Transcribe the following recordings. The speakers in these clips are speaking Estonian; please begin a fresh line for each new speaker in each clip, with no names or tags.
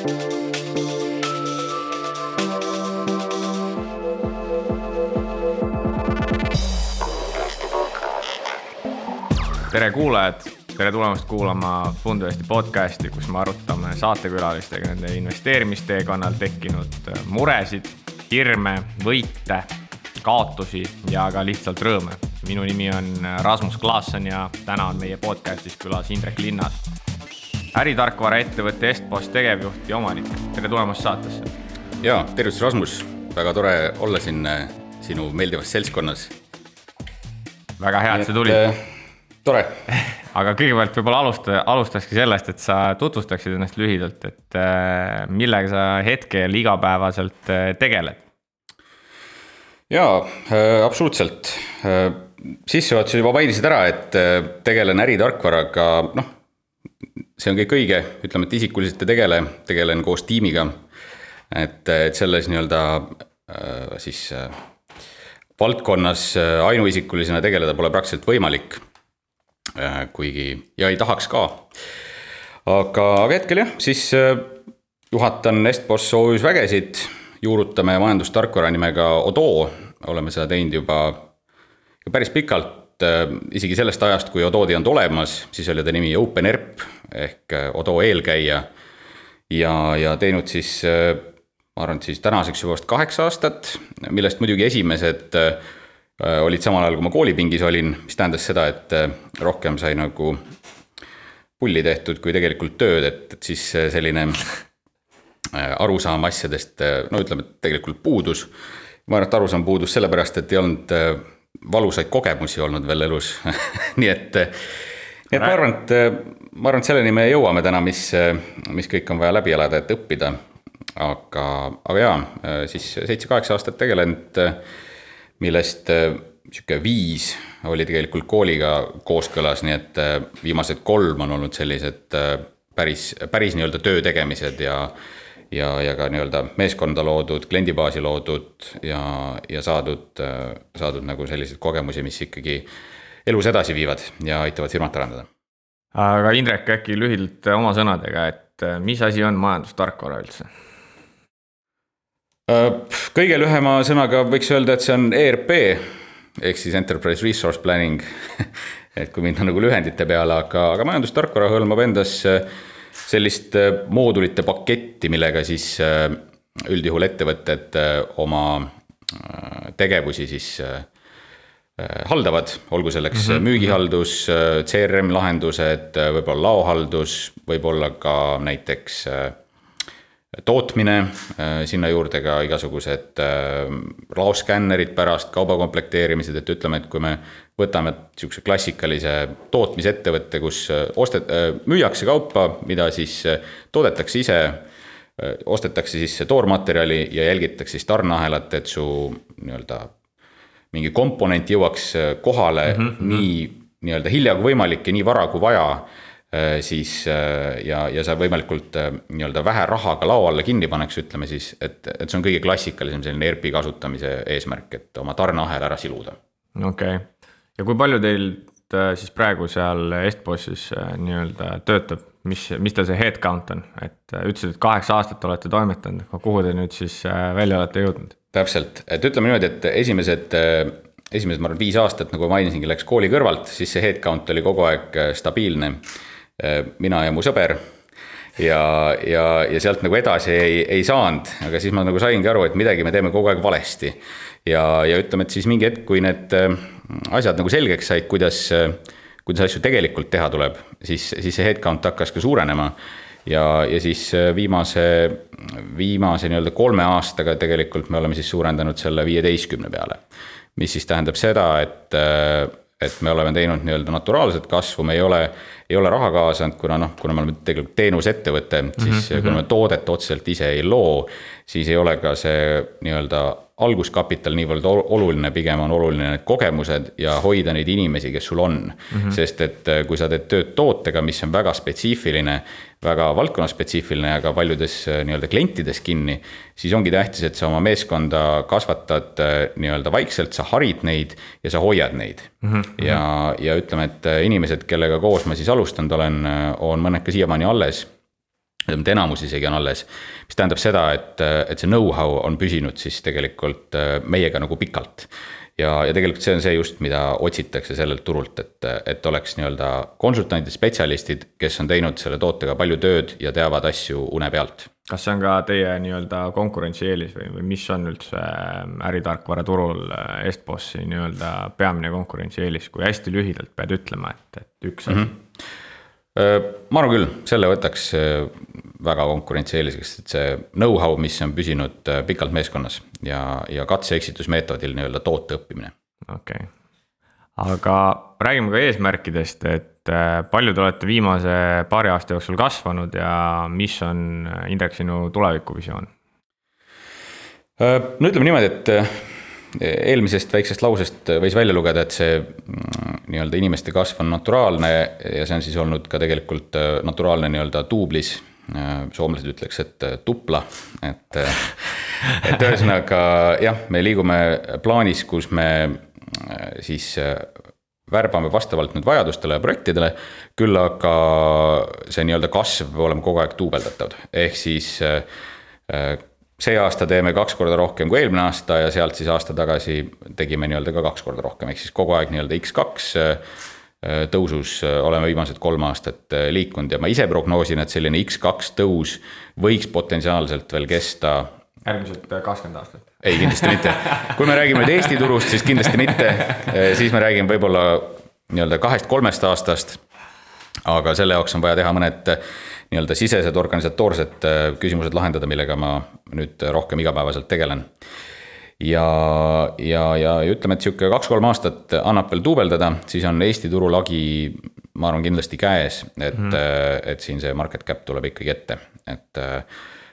tere kuulajad, tere tulemast kuulama Funduesti podcasti, kus me arutame saatekülalistega nende investeerimisteekonnal tekkinud äh, muresid, hirme, võite, kaotusi ja ka lihtsalt rõõme. minu nimi on äh, Rasmus Klaasson ja täna on meie podcastis külas Indrek Linnas. Äritarkvaraettevõtte Estpost tegevjuht ja omanik, tere tulemast saatesse.
ja tervitus, Rasmus, väga tore olla siin äh, sinu meeldivas seltskonnas.
väga hea, et sa tulid
tore
aga kõigepealt võib-olla alusta, alustakski sellest, et sa tutvustaksid ennast lühidalt, et äh, millega sa hetkel igapäevaselt äh, tegeled?
jaa äh,, absoluutselt äh,. sissejuhatuses juba mainisid ära, et äh, tegelen äritarkvaraga, noh, see on kõik õige, ütleme, et isikuliselt ei tegele, tegelen koos tiimiga. et, et selles nii-öelda äh, siis valdkonnas ainuisikulisena tegeleda pole praktiliselt võimalik. Äh, kuigi, ja ei tahaks ka. aga, aga hetkel jah, siis äh, juhatan Estbos OÜ-s vägesid, juurutame majandustarkvara nimega Odo, oleme seda teinud juba päris pikalt, äh, isegi sellest ajast, kui Odo ei olnud olemas, siis oli ta nimi OpenERP ehk Odo eelkäija. ja, ja teinud siis, ma arvan, et siis tänaseks juba vast kaheksa aastat, millest muidugi esimesed Äh, olid samal ajal, kui ma koolipingis olin, mis tähendas seda, et äh, rohkem sai nagu pulli tehtud kui tegelikult tööd, et, et siis äh, selline arusaam asjadest, no ütleme, et tegelikult puudus. ma arvan, et arusaam puudus sellepärast, et ei olnud valusaid kogemusi olnud veel elus nii et, nii et ma arvan, et ma arvan, et selleni me jõuame täna, mis, mis kõik on vaja läbi elada, et õppida. aga, aga jaa, siis seitse-kaheksa aastat tegelenud millest äh, sihuke viis oli tegelikult kooliga kooskõlas, nii et äh, viimased kolm on olnud sellised äh, päris, päris nii-öelda töö tegemised ja ja, ja ka nii-öelda meeskonda loodud, kliendibaasi loodud ja, ja saadud, saadud nagu selliseid kogemusi, mis ikkagi elus edasi viivad ja aitavad firmat arendada.
Aga Indrek, äkki lühidalt oma sõnadega, et mis asi on majandustarkvara üldse?
Äh, kõige lühema sõnaga võiks öelda, et see on ERP ehk siis Enterprise Resource Planning et kui minna nagu lühendite peale, aga, aga majandustarkvara hõlmab endas äh, sellist äh, moodulite paketti, millega siis üldjuhul ettevõtted oma tegevusi siis haldavad, olgu selleks mm -hmm. müügihaldus, CRM lahendused, võib-olla laohaldus, võib-olla ka näiteks tootmine, äh, sinna juurde ka igasugused äh, laoskännerid pärast, kauba komplekteerimised, et ütleme, et kui me võtame sihukese klassikalise tootmisettevõtte, kus äh, ostet-, müüakse kaupa, mida siis toodetakse ise, ostetakse sisse toormaterjali ja jälgitakse siis tarneahelat, et su nii-öelda mingi komponent jõuaks kohale mm -hmm. nii nii-öelda hilja kui võimalik ja nii vara kui vaja Äh, siis äh, ja, ja sa võimalikult äh, nii-öelda vähe rahaga lao alla kinni paneks, ütleme siis, et, et see on kõige klassikalisem selline ERP-i kasutamise eesmärk, et oma tarneahel ära siluda.
okei okay., ja kui palju teil siis praegu seal Estbossis nii-öelda töötab, mis, mis teil see headcount on, et ütlesid, et kaheksa aastat olete toimetanud, kuhu te nüüd siis välja olete jõudnud?
täpselt, et ütleme niimoodi, et esimesed esimesed, ma arvan, viis aastat, nagu ma mainisingi, läks kooli kõrvalt, siis see headcount oli kogu aeg stabiilne Äh, mina ja mu sõber. ja, ja, ja sealt nagu edasi ei, ei saanud, aga siis ma nagu saingi aru, et midagi me teeme kogu aeg valesti. ja, ja ütleme, et siis mingi hetk, kui need äh, asjad nagu selgeks said, kuidas, äh, kuidas asju tegelikult teha tuleb, siis, siis see headcount hakkas ka suurenema ja, ja siis viimase, viimase nii-öelda kolme aastaga tegelikult me oleme siis suurendanud selle viieteistkümne peale. mis siis tähendab seda, et, et me oleme teinud nii-öelda naturaalset kasvu, me ei ole ei ole raha kaasanud, kuna noh, kuna me oleme tegelikult teenusettevõte, siis mm -hmm. kui me toodet otseselt ise ei loo, siis ei ole ka see nii-öelda alguskapital niivõrd oluline, pigem on oluline need kogemused ja hoida neid inimesi, kes sul on mm. -hmm. sest et äh, kui sa teed tööd tootega, mis on väga spetsiifiline, väga valdkonnaspetsiifiline ja ka paljudes äh, nii-öelda klientides kinni, siis ongi tähtis, et sa oma meeskonda kasvatad äh, nii-öelda vaikselt, sa harid neid ja sa hoiad neid mm. -hmm. ja, ja ütleme, et inimesed, kellega koos ma siis alustanud olen, on mõned ka siiamaani alles mitte enamus isegi on alles. mis tähendab seda, et, et see know-how on püsinud siis tegelikult meiega nagu pikalt ja, ja tegelikult see on see just, mida otsitakse sellelt turult, et, et oleks nii-öelda konsultandid, spetsialistid, kes on teinud selle tootega palju tööd ja teavad asju une pealt.
kas see on ka teie nii-öelda konkurentsieelis või, või mis on üldse ähm, äritarkvara turul äh, Estbossi nii-öelda peamine konkurentsieelis, kui hästi lühidalt pead ütlema, et, et üks asi mm? -hmm
ma arvan küll, selle võtaks väga konkurentsieeliseks, et see know-how, mis on püsinud pikalt meeskonnas ja, ja katse-eksitusmeetodil nii-öelda toote õppimine.
okei okay., aga räägime ka eesmärkidest, et palju te olete viimase paari aasta jooksul kasvanud ja mis on, Indrek, sinu tulevikuvisioon?
no ütleme niimoodi, et eelmisest väiksest lausest võis välja lugeda, et see mm, nii-öelda inimeste kasv on naturaalne ja see on siis olnud ka tegelikult äh, naturaalne nii-öelda duublis. Äh, soomlased ütleks, et äh, tupla, et, et ühesõnaga jah, me liigume plaanis, kus me siis värbame vastavalt nüüd vajadustele ja projektidele. küll aga see nii-öelda kasv peab olema kogu aeg duubeldatav, ehk siis see aasta teeme kaks korda rohkem kui eelmine aasta ja sealt siis aasta tagasi tegime nii-öelda ka kaks korda rohkem, ehk siis kogu aeg nii-öelda X2 äh, tõusus äh, oleme viimased kolm aastat äh, liikunud ja ma ise prognoosin, et selline X2 tõus võiks potentsiaalselt veel kesta.
järgmised kakskümmend aastat?
ei, kindlasti mitte. kui me räägime nüüd Eesti turust, siis kindlasti mitte, siis me räägime võib-olla nii-öelda kahest-kolmest aastast. aga selle jaoks on vaja teha mõned nii-öelda sisesed organisatoorsed äh, küsimused lahendada, millega ma nüüd rohkem igapäevaselt tegelen. ja, ja, ja ütleme, et sihuke kaks-kolm aastat annab veel duubeldada, siis on Eesti turu lagi, ma arvan, kindlasti käes, et mm, -hmm. et siin see market cap tuleb ikkagi ette, et äh,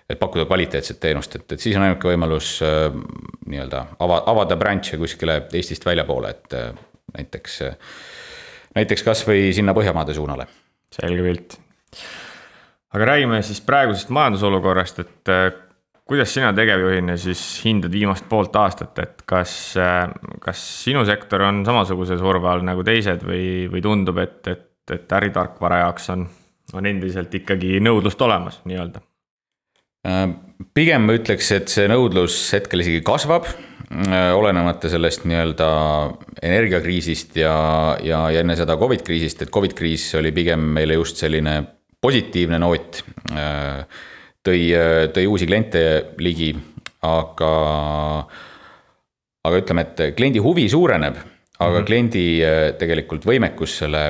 et pakkuda kvaliteetset teenust, et, et siis on ainuke võimalus nii-öelda ava, avada branch'e kuskile Eestist väljapoole, et näiteks, näiteks kasvõi sinna Põhjamaade suunale.
selge pilt aga räägime siis praegusest majandusolukorrast, et äh, kuidas sina tegevjuhina siis hindad viimast poolt aastat, et kas, äh, kas sinu sektor on samasuguse surve all nagu teised või, või tundub, et, et, et äritarkvara jaoks on, on endiselt ikkagi nõudlust olemas nii-öelda?
Äh, pigem ma ütleks, et see nõudlus hetkel isegi kasvab, olenemata sellest nii-öelda energiakriisist ja, ja, ja enne seda Covid kriisist, et Covid kriis oli pigem meile just selline positiivne noot. Äh, tõi, tõi uusi kliente ligi, aga, aga ütleme, et kliendi huvi suureneb, aga mm -hmm. kliendi äh, tegelikult võimekus selle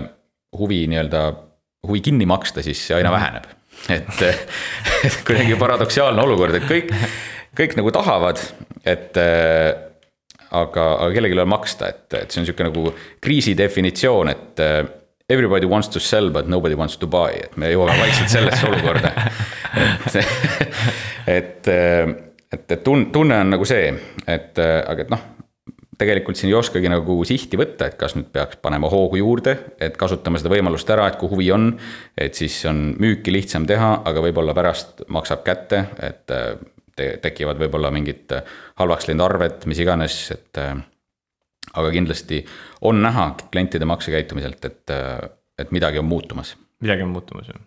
huvi nii-öelda, huvi kinni maksta, siis see aina -hmm. väheneb. et, et kuidagi paradoksaalne olukord, et kõik, kõik nagu tahavad, et äh, aga, aga kellelgi ei ole maksta, et, et see on sihuke nagu kriisi definitsioon, et everybody wants to sell but nobody wants to buy, et me jõuame vaikselt sellesse olukorda. et, et, et tun-, tunne on nagu see, et aga et noh, tegelikult siin ei oskagi nagu sihti võtta, et kas nüüd peaks panema hoogu juurde, et kasutame seda võimalust ära, et kui huvi on, et siis on müüki lihtsam teha, aga võib-olla pärast maksab kätte, et te, tekivad võib-olla mingid halvaks läinud arved, mis iganes, et aga kindlasti on näha klientide maksekäitumiselt, et, et midagi on muutumas.
midagi on muutumas, jah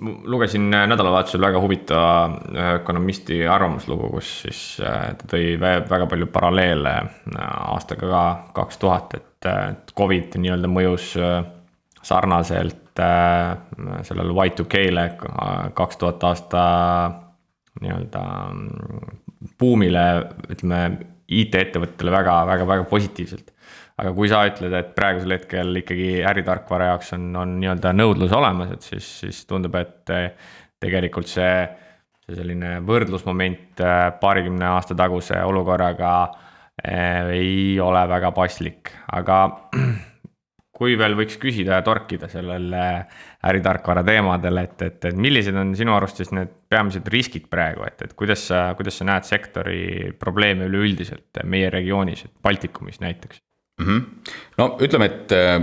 lugesin nädalavahetusel väga huvitava ökonomisti arvamuslugu, kus siis äh, ta tõi väga palju paralleele äh, aastaga ka kaks tuhat, et Covid nii-öelda mõjus äh, sarnaselt sellele Y2K-le kaks tuhat aasta nii-öelda mm, buumile, ütleme IT-ettevõttele väga, väga, väga positiivselt. aga kui sa ütled, et praegusel hetkel ikkagi äritarkvara jaoks on, on nii-öelda nõudlus olemas, et siis, siis tundub, et tegelikult see, see selline võrdlusmoment äh, paarikümne aasta taguse olukorraga äh, ei ole väga paslik, aga kui veel võiks küsida ja torkida sellele äritarkvara teemadele, et, et, et millised on sinu arust siis need peamised riskid praegu, et, et kuidas sa, kuidas sa näed sektori probleeme üleüldiselt meie regioonis, Baltikumis näiteks
mm? -hmm. no ütleme, et äh,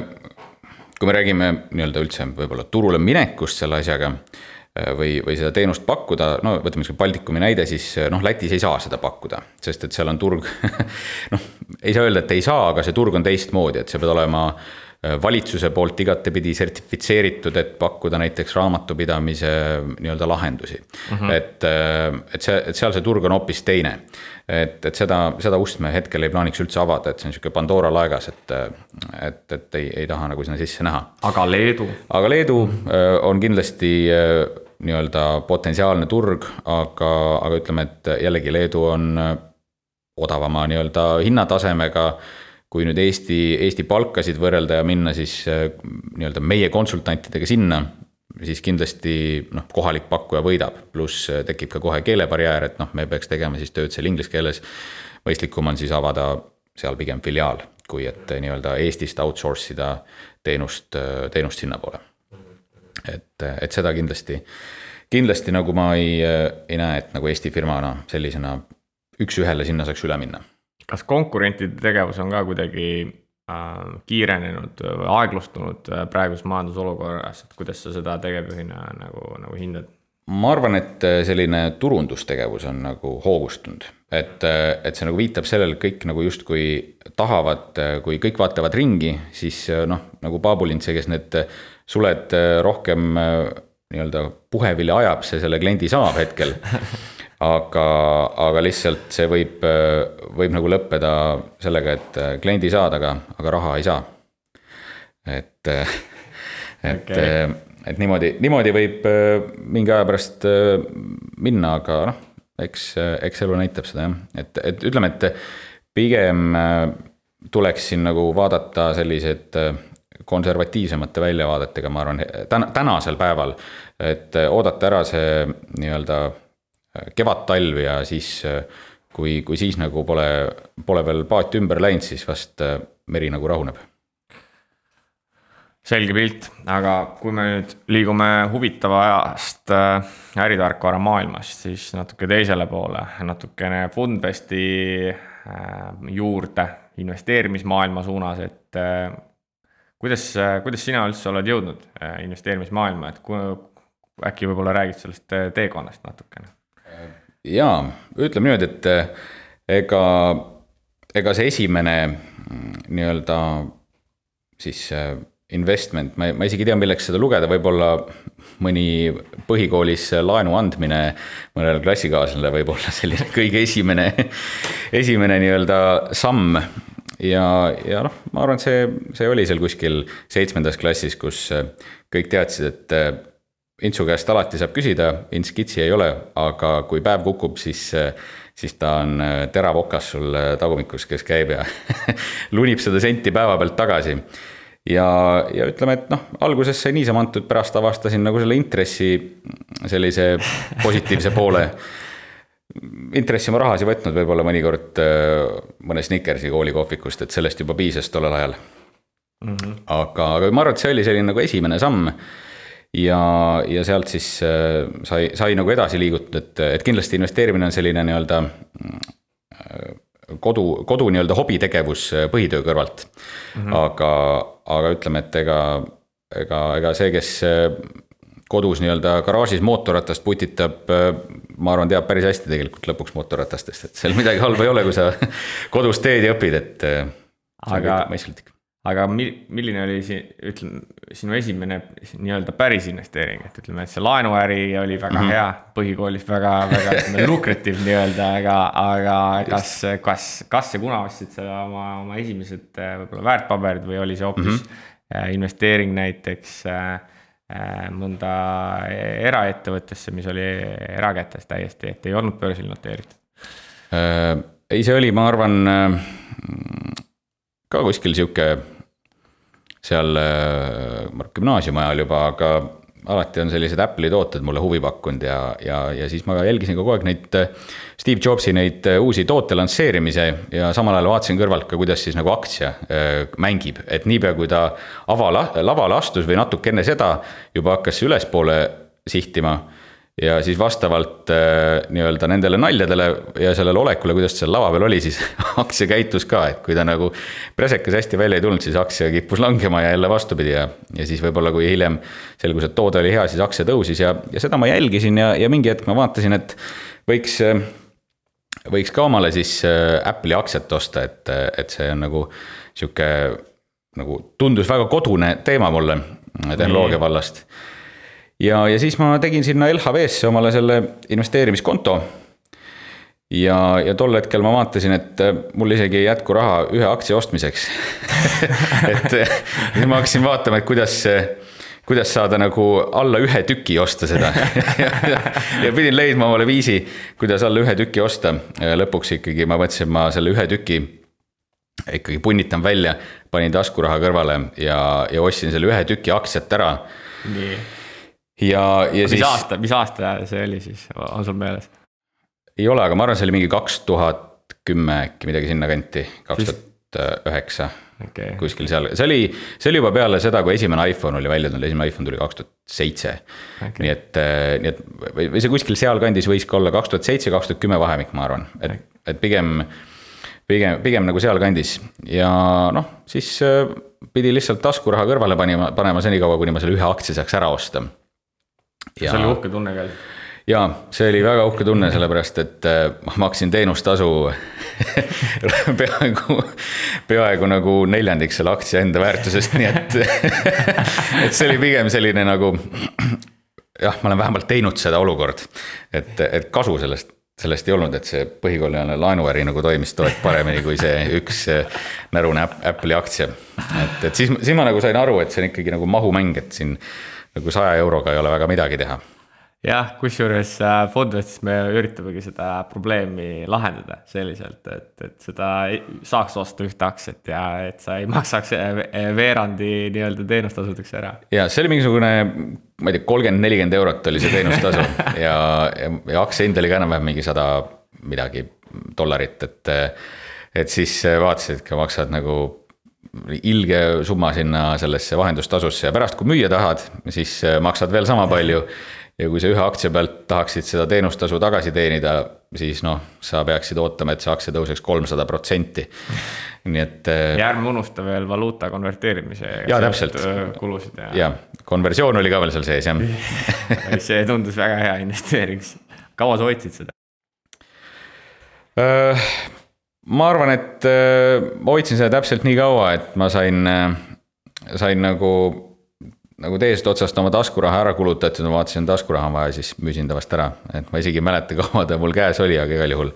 kui me räägime nii-öelda üldse võib-olla turule minekust selle asjaga äh, või, või seda teenust pakkuda, no võtame ükskõik Baltikumi näide, siis äh, noh, Lätis ei saa seda pakkuda, sest et seal on turg noh, ei saa öelda, et ei saa, aga see turg on teistmoodi, et sa pead olema valitsuse poolt igatepidi sertifitseeritud, et pakkuda näiteks raamatupidamise nii-öelda lahendusi mm. -hmm. et, et see, et seal see turg on hoopis teine. et, et seda, seda ust me hetkel ei plaaniks üldse avada, et see on sihuke Pandora laegas, et, et, et ei, ei taha nagu sinna sisse näha.
aga Leedu?
aga Leedu on kindlasti nii-öelda potentsiaalne turg, aga, aga ütleme, et jällegi Leedu on odavama nii-öelda hinnatasemega kui nüüd Eesti, Eesti palkasid võrrelda ja minna siis äh, nii-öelda meie konsultantidega sinna, siis kindlasti noh, kohalik pakkuja võidab, pluss äh, tekib ka kohe keelebarjäär, et noh, me peaks tegema siis tööd seal inglise keeles. mõistlikum on siis avada seal pigem filiaal, kui et äh, nii-öelda Eestist outsource ida teenust, teenust sinnapoole. et, et seda kindlasti, kindlasti nagu ma ei, ei näe, et nagu Eesti firmana sellisena üks-ühele sinna saaks üle minna
kas konkurentide tegevus on ka kuidagi äh, kiirenenud või aeglustunud äh, praeguses majandusolukorras, et kuidas sa seda tegevjuhina nagu, nagu hindad?
ma arvan, et äh, selline turundustegevus on nagu hoogustunud, et, et see nagu viitab sellele, et kõik nagu justkui tahavad, kui kõik vaatavad ringi, siis noh, nagu Paabulind, see, kes need suled rohkem nii-öelda puhevilja ajab, see selle kliendi saab hetkel aga, aga lihtsalt see võib, võib nagu lõppeda sellega, et kliendi saad, aga, aga raha ei saa. et, et okay., et niimoodi, niimoodi võib mingi aja pärast minna, aga noh, eks, eks elu näitab seda jah, et, et ütleme, et pigem tuleks siin nagu vaadata sellised konservatiivsemate väljavaadetega, ma arvan, täna, tänasel päeval, et oodata ära see nii-öelda kevad-talv ja siis kui, kui siis nagu pole, pole veel paat ümber läinud, siis vast äh, meri nagu rahuneb.
selge pilt, aga kui me nüüd liigume huvitava ajast äh, äritarkvara maailmast, siis natuke teisele poole, natukene Fundvesti äh, juurde investeerimismaailma suunas, et kuidas, kuidas sina üldse oled jõudnud investeerimismaailma, et kui, äkki võib-olla räägid sellest teekonnast natukene?
Jaa, ütleme niimoodi, et ega, ega see esimene mm, nii-öelda siis eh, investment, ma, ma isegi ei tea, milleks seda lugeda, võib-olla mõni põhikoolis laenu andmine mõnele klassikaaslasele võib olla selline kõige esimene, esimene nii-öelda samm. ja, ja noh, ma arvan, et see, see oli seal kuskil seitsmendas klassis, kus kõik teadsid, et Intsu käest alati saab küsida, Ints kitsi ei ole, aga kui päev kukub, siis, siis ta on äh, terav okas sul äh, tagumikus, kes käib ja lunib seda senti päeva pealt tagasi. ja, ja ütleme, et noh, alguses sai niisama antud, pärast avastasin nagu selle intressi sellise positiivse poole. intressi ma rahas ei võtnud, võib-olla mõnikord äh, mõne Snickersi koolikohvikust, et sellest juba piisas tollel ajal mm. -hmm. aga, aga ma arvan, et see oli selline nagu esimene samm ja, ja sealt siis äh, sai, sai nagu edasi liigutud, et, et kindlasti investeerimine on selline nii-öelda äh, kodu, kodu nii-öelda hobitegevus äh, põhitöö kõrvalt mm. -hmm. aga, aga ütleme, et ega, ega, ega see, kes kodus nii-öelda garaažis mootorratast putitab, ma arvan, teab päris hästi tegelikult lõpuks mootorratastest, et seal midagi halba ei ole, kui sa kodus teed ja õpid, et.
aga aga mi-, milline oli siin, ütleme, sinu esimene nii-öelda päris investeering, et ütleme, et see laenuäri oli väga mm -hmm. hea, põhikoolis väga, väga lukrative nii-öelda, aga, aga kas, kas, kas ja kuna ostsid sa oma, oma esimesed võib-olla väärtpaberid või oli see hoopis mm -hmm. investeering näiteks äh, mõnda eraettevõttesse, mis oli erakätes täiesti, et ei olnud börsil noteeritud
äh,? ei, see oli, ma arvan ka kuskil sihuke seal äh, gümnaasiumi ajal juba, aga alati on sellised Apple'i tooted mulle huvi pakkunud ja, ja, ja siis ma jälgisin kogu aeg neid äh, Steve Jobsi neid äh, uusi toote lansseerimise ja samal ajal vaatasin kõrvalt ka, kuidas siis nagu aktsia mängib, et niipea kui ta avala, lavale astus või natuke enne seda juba hakkas ülespoole sihtima ja siis vastavalt äh, nii-öelda nendele naljadele ja sellele olekule, kuidas ta seal lava peal oli, siis aktsia käitus ka, et kui ta nagu presekas hästi välja ei tulnud, siis aktsia kippus langema ja jälle vastupidi ja, ja siis võib-olla, kui hiljem selgus, et toode oli hea, siis aktsia tõusis ja, ja seda ma jälgisin ja, ja mingi hetk ma vaatasin, et võiks, võiks ka omale siis äh, Apple'i aktsiat osta, et, et see on nagu sihuke nagu tundus väga kodune teema mulle tehnoloogia vallast. Ja, ja siis ma tegin sinna LHV-sse omale selle investeerimiskonto ja, ja tol hetkel ma vaatasin, et mul isegi ei jätku raha ühe aktsia ostmiseks et siis ma hakkasin vaatama, et kuidas, kuidas saada nagu alla ühe tüki osta seda ja, ja, ja pidin leidma omale viisi, kuidas alla ühe tüki osta. lõpuks ikkagi ma mõtlesin, ma selle ühe tüki ikkagi punnitan välja, panin taskuraha kõrvale ja, ja ostsin selle ühe tüki aktsiat ära.
nii.
Ja, ja
mis
siis.
aasta, mis aasta see oli siis, on sul meeles?
ei ole, aga ma arvan, see oli mingi kaks tuhat kümme äkki midagi sinnakanti, kaks tuhat üheksa. Kuskil seal, see oli, see oli juba peale seda, kui esimene iPhone oli välja tulnud, esimene iPhone tuli kaks tuhat seitse. nii et, nii et või, või see kuskil sealkandis võis ka olla kaks tuhat seitse, kaks tuhat kümme vahemik, ma arvan, et, et pigem. pigem, pigem nagu sealkandis ja noh, siis äh, pidi lihtsalt taskuraha kõrvale panema, panema senikaua, kuni ma selle ühe aktsia saaks ära osta.
See oli uhke tunne ka
ja see oli väga uhke tunne, sellepärast et äh, ma maksin teenustasu peaaegu, peaaegu nagu neljandik selle aktsia enda väärtusest, nii et et see oli pigem selline nagu jah, ma olen vähemalt teinud seda olukord, et, et kasu sellest sellest ei olnud, et see põhikooliajane laenuäri nagu toimis too hetk paremini kui see üks närune Apple'i aktsia. et, et siis, siis ma nagu sain aru, et see on ikkagi nagu mahumäng, et siin nagu saja euroga ei ole väga midagi teha
jah, kusjuures äh, Fondvestis me üritamegi seda probleemi lahendada selliselt, et, et seda saaks osta ühte aktsiat ja et sa ei maksaks äh, veerandi nii-öelda teenustasudeks ära.
ja see oli mingisugune, ma ei tea, kolmkümmend, nelikümmend eurot oli see teenustasu ja, ja, ja aktsia hind oli ka enam-vähem mingi sada midagi dollarit, et. et siis vaatasid, et maksad nagu ilge summa sinna sellesse vahendustasusse ja pärast, kui müüa tahad, siis maksad veel sama palju ja kui sa ühe aktsia pealt tahaksid seda teenustasu tagasi teenida, siis noh, sa peaksid ootama, et see aktsia tõuseks kolmsada protsenti. nii et.
Äh, ja ärme unusta veel valuuta konverteerimise.
ja täpselt.
kulusid ja.
ja, konversioon oli ka veel seal sees jah
see tundus väga hea investeering. kaua sa hoidsid seda?
Äh, ma arvan, et äh, ma hoidsin seda täpselt nii kaua, et ma sain, sain nagu nagu teisest otsast oma taskuraha ära kulutatud, ma vaatasin, taskuraha on vaja, siis müüsin ta vast ära, et ma isegi ei mäleta, kaua ta mul käes oli, aga igal juhul.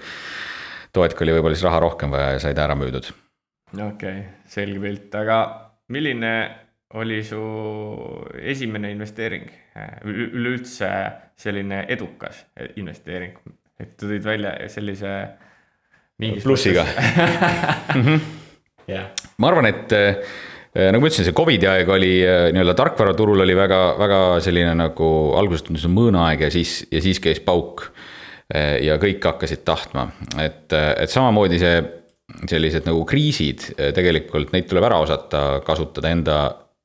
too hetk oli võib-olla siis raha rohkem vaja ja sai ta ära müüdud.
okei okay,, selge pilt, aga milline oli su esimene investeering, üleüldse selline edukas investeering, et sa tõid välja sellise.
Plussiga.
jah.
ma arvan, et Äh, nagu ma ütlesin, see Covidi aeg oli äh, nii-öelda tarkvaraturul oli väga, väga selline nagu alguses tundus mõõnaaeg ja siis, ja siis käis pauk. Äh, ja kõik hakkasid tahtma, et, et samamoodi see, sellised nagu kriisid tegelikult neid tuleb ära osata kasutada enda,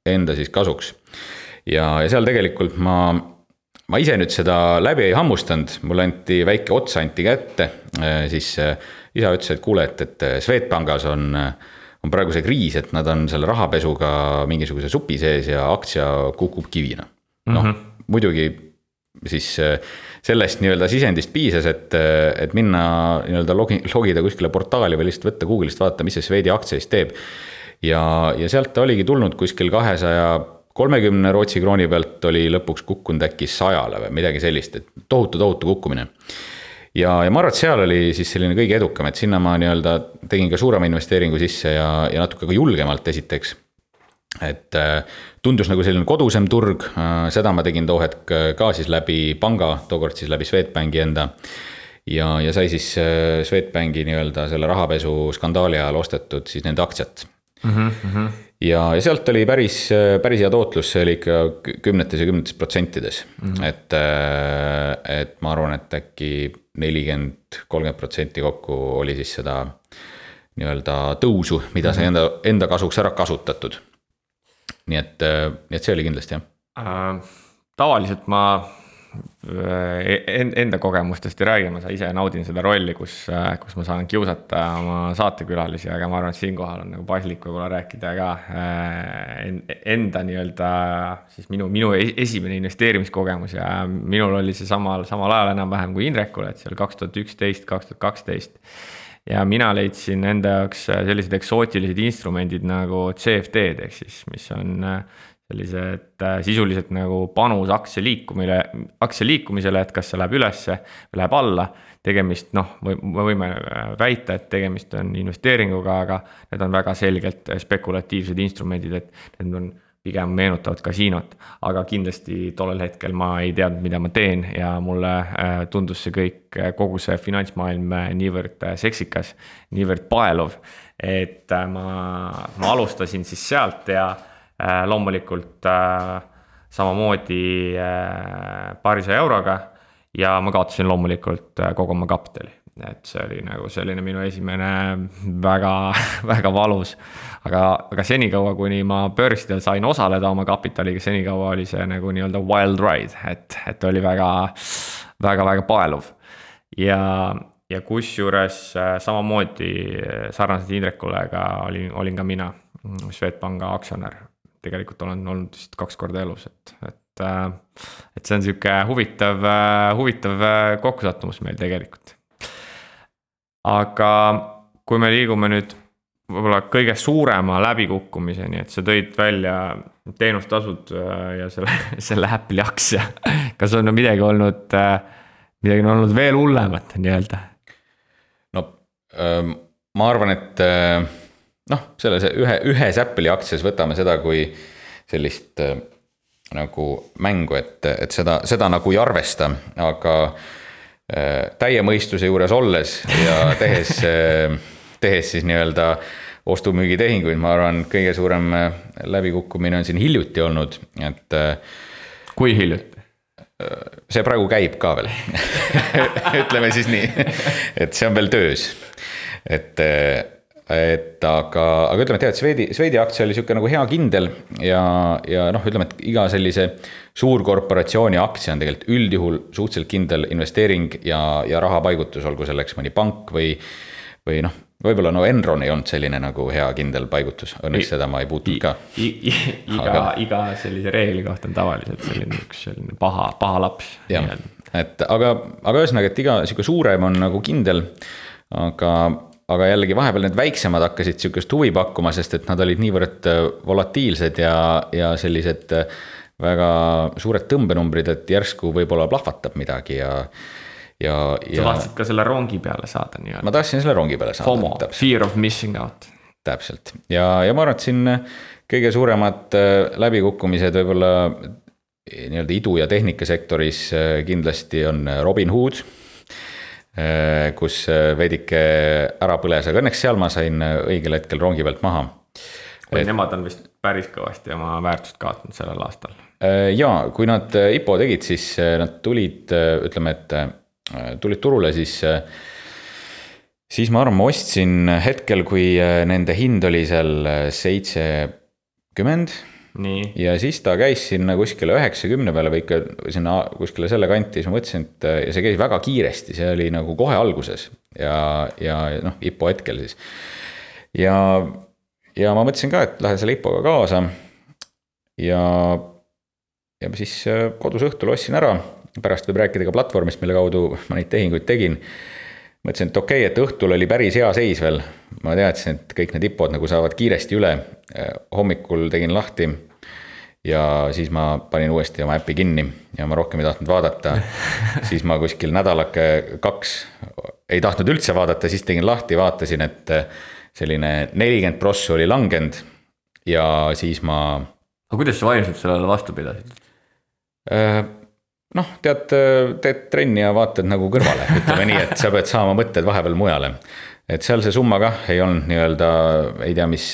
enda siis kasuks. ja, ja seal tegelikult ma, ma ise nüüd seda läbi ei hammustanud, mulle anti väike ots anti kätte, siis isa ütles, et kuule, et, et Swedbankis on äh, on praegu see kriis, et nad on selle rahapesuga mingisuguse supi sees ja aktsia kukub kivina. noh mm -hmm., muidugi siis äh, sellest nii-öelda sisendist piisas, et, äh, et minna nii-öelda logi-, logida kuskile portaali või lihtsalt võtta Google'ist vaadata, mis see Swedi aktsia siis teeb. ja, ja sealt ta oligi tulnud kuskil kahesaja kolmekümne Rootsi krooni pealt oli lõpuks kukkunud äkki sajale või midagi sellist, et tohutu, tohutu kukkumine ja, ja ma arvan, et seal oli siis selline kõige edukam, et sinna ma nii-öelda tegin ka suurema investeeringu sisse ja, ja natuke ka julgemalt esiteks. et äh, tundus nagu selline kodusem turg, äh, seda ma tegin too hetk äh, ka siis läbi panga, tookord siis läbi Swedbanki enda. ja, ja sai siis Swedbanki nii-öelda selle rahapesuskandaali ajal ostetud siis nende aktsiat mm. -hmm ja, ja sealt oli päris, päris hea tootlus, see oli ikka kümnetes ja kümnetes protsentides mm. -hmm. et, et ma arvan, et äkki nelikümmend, kolmkümmend protsenti kokku oli siis seda nii-öelda tõusu, mida sai mhm. enda, enda kasuks ära kasutatud. nii et, nii et see oli kindlasti jah
äh,. tavaliselt ma enda kogemustest ei räägi, ma ise naudin seda rolli, kus, kus ma saan kiusata oma saatekülalisi, aga ma arvan, et siinkohal on nagu paslik võib-olla rääkida ka enda nii-öelda siis minu, minu e-, esimene investeerimiskogemus ja minul oli see samal, samal ajal enam-vähem kui Indrekul, et see oli kaks tuhat üksteist, kaks tuhat kaksteist. Ja mina leidsin enda jaoks sellised eksootilised instrumendid nagu CFD-d ehk siis, mis on sellised sisuliselt nagu panus aktsia liikumine, aktsia liikumisele, et kas see läheb ülesse või läheb alla tegemist, noh, me võime äh, väita, et tegemist on investeeringuga, aga need on väga selgelt spekulatiivsed instrumendid, et need on pigem meenutavad kasiinot. aga kindlasti tollel hetkel ma ei teadnud, mida ma teen ja mulle äh, tundus see kõik, äh, kogu see finantsmaailm niivõrd seksikas, niivõrd paeluv. et ma, ma alustasin siis sealt ja loomulikult samamoodi paarisaja euroga ja ma kaotasin loomulikult äh, kogu oma kapitali. et see oli nagu selline minu esimene väga, väga valus. aga, aga senikaua, kuni ma börsidel sain osaleda oma kapitaliga, senikaua oli see nagu nii-öelda wild ride, et, et oli väga, väga, väga paeluv. ja, ja kusjuures äh, samamoodi äh, sarnaselt Indrekule ka olin, olin ka mina Swedbanka aktsionär. Tegelikult olen olnud vist kaks korda elus, et, et äh, et see on sihuke huvitav, äh, huvitav äh, kokkusattumus meil tegelikult. aga kui me liigume nüüd võib-olla kõige suurema läbikukkumiseni, et sa tõid välja teenustasud ja selle, selle Apple'i aktsia. kas on midagi olnud, midagi on olnud veel hullemat nii-öelda?
no ähm, ma arvan, et noh, selles ühe, ühes Apple'i aktsias võtame seda kui sellist nagu mängu, et, et seda, seda nagu ei arvesta, aga äh, täie mõistuse juures olles ja tehes äh, tehes siis nii-öelda ostu-müügitehinguid, ma arvan, kõige suurem äh, läbikukkumine on siin hiljuti olnud, et.
kui hiljuti?
see praegu käib ka veel ütleme siis nii, et see on veel töös, et et aga, aga ütleme, et jah, et Swedi, Swedi aktsia oli sihuke nagu hea kindel ja, ja noh, ütleme, et iga sellise suurkorporatsiooni aktsia on tegelikult üldjuhul suhteliselt kindel investeering ja, ja rahapaigutus, olgu selleks mõni pank või, või noh, võib-olla no Enron ei olnud selline nagu hea kindel paigutus, õnneks seda ma ei puutunud ka.
iga aga..., iga sellise reegli kohta on tavaliselt selline üks selline paha, paha laps.
jah, et aga, aga ühesõnaga, et iga sihuke suurem on nagu kindel, aga aga jällegi vahepeal need väiksemad hakkasid sihukest huvi pakkuma, sest et nad olid niivõrd äh, volatiilsed ja, ja sellised äh, väga suured tõmbenumbrid, et järsku võib-olla plahvatab midagi ja. ja, ja.
sa tahtsid ka selle rongi peale saada nii-öelda?
ma tahtsin selle rongi peale saada.
FOMO, fear of missing out.
täpselt ja, ja ma arvan, et siin kõige suuremad äh, läbikukkumised võib-olla nii-öelda idu- ja tehnikasektoris kindlasti on Robinhood Äh, kus äh, veidike ära põles, aga õnneks seal ma sain äh, õigel hetkel rongi pealt maha.
et nemad on vist päris kõvasti oma väärtust kaotanud sellel aastal.
ja kui nad IPO tegid, siis nad tulid, ütleme, et tulid turule, siis siis ma arvan, ma ostsin hetkel, kui nende hind oli seal seitsekümmend ja siis ta käis sinna kuskile üheksakümne peale või ikka sinna kuskile selle kanti, siis ma mõtlesin, et ja see käis väga kiiresti, see oli nagu kohe alguses ja, ja noh, IPO hetkel siis. ja, ja ma mõtlesin ka, et lähen selle IPO-ga kaasa. ja, ja siis äh, kodus õhtul ostsin ära, pärast võib rääkida ka platvormist, mille kaudu ma neid tehinguid tegin mõtlesin, et okei okay,, et õhtul oli päris hea seis veel. ma teadsin, et kõik need IPO-d nagu saavad kiiresti üle. hommikul tegin lahti ja siis ma panin uuesti oma äpi kinni ja ma rohkem ei tahtnud vaadata. siis ma kuskil nädalake kaks ei tahtnud üldse vaadata, siis tegin lahti, vaatasin, et selline nelikümmend prossu oli langenud ja siis ma.
aga kuidas sa vaimselt sellele vastu pidasid?
Äh, noh, tead, teed trenni ja vaatad nagu kõrvale, ütleme nii, et sa pead saama mõtted vahepeal mujale. et seal see summa kah ei olnud nii-öelda, ei tea, mis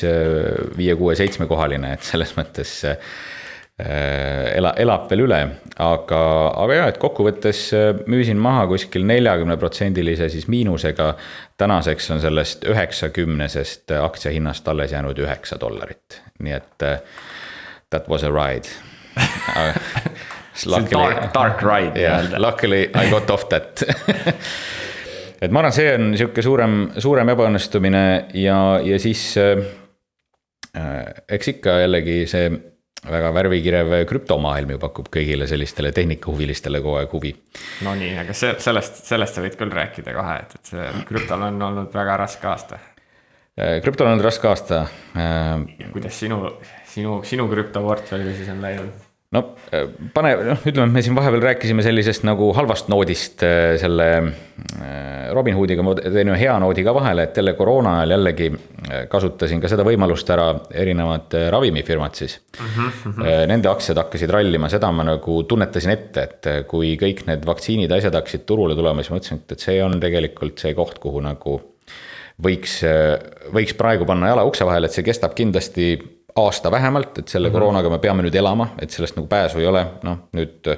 viie, kuue, seitsmekohaline, et selles mõttes ela, elab veel üle, aga, aga jaa, et kokkuvõttes äh, müüsin maha kuskil neljakümneprotsendilise siis miinusega. tänaseks on sellest üheksakümnesest aktsia hinnast alles jäänud üheksa dollarit, nii et uh, that was a ride
Luckily, dark, dark ride
nii-öelda. Luckily I got off that et ma arvan, see on sihuke suurem, suurem ebaõnnestumine ja, ja siis äh, eks ikka jällegi see väga värvikirev krüptomaailm ju pakub kõigile sellistele tehnikahuvilistele kogu aeg huvi.
Nonii, aga see, sellest, sellest sa võid küll rääkida kohe, et, et see krüptol on olnud väga raske aasta.
krüptol on olnud raske aasta.
kuidas sinu, sinu, sinu krüptoportfelliga siis on läinud?
No äh, pane, noh, ütleme, me siin vahepeal rääkisime sellisest nagu halvast noodist äh, selle äh, Robinhoodiga, ma teen ühe hea noodi ka vahele, et jälle koroona ajal jällegi kasutasin ka seda võimalust ära, erinevad ravimifirmad siis mm. -hmm. Nende aktsiad hakkasid rallima, seda ma nagu tunnetasin ette, et kui kõik need vaktsiinid ja asjad hakkasid turule tulema, siis mõtlesin, et, et see on tegelikult see koht, kuhu nagu võiks, võiks praegu panna jala ukse vahele, et see kestab kindlasti aasta vähemalt, et selle mm -hmm. koroonaga me peame nüüd elama, et sellest nagu pääsu ei ole, noh nüüd.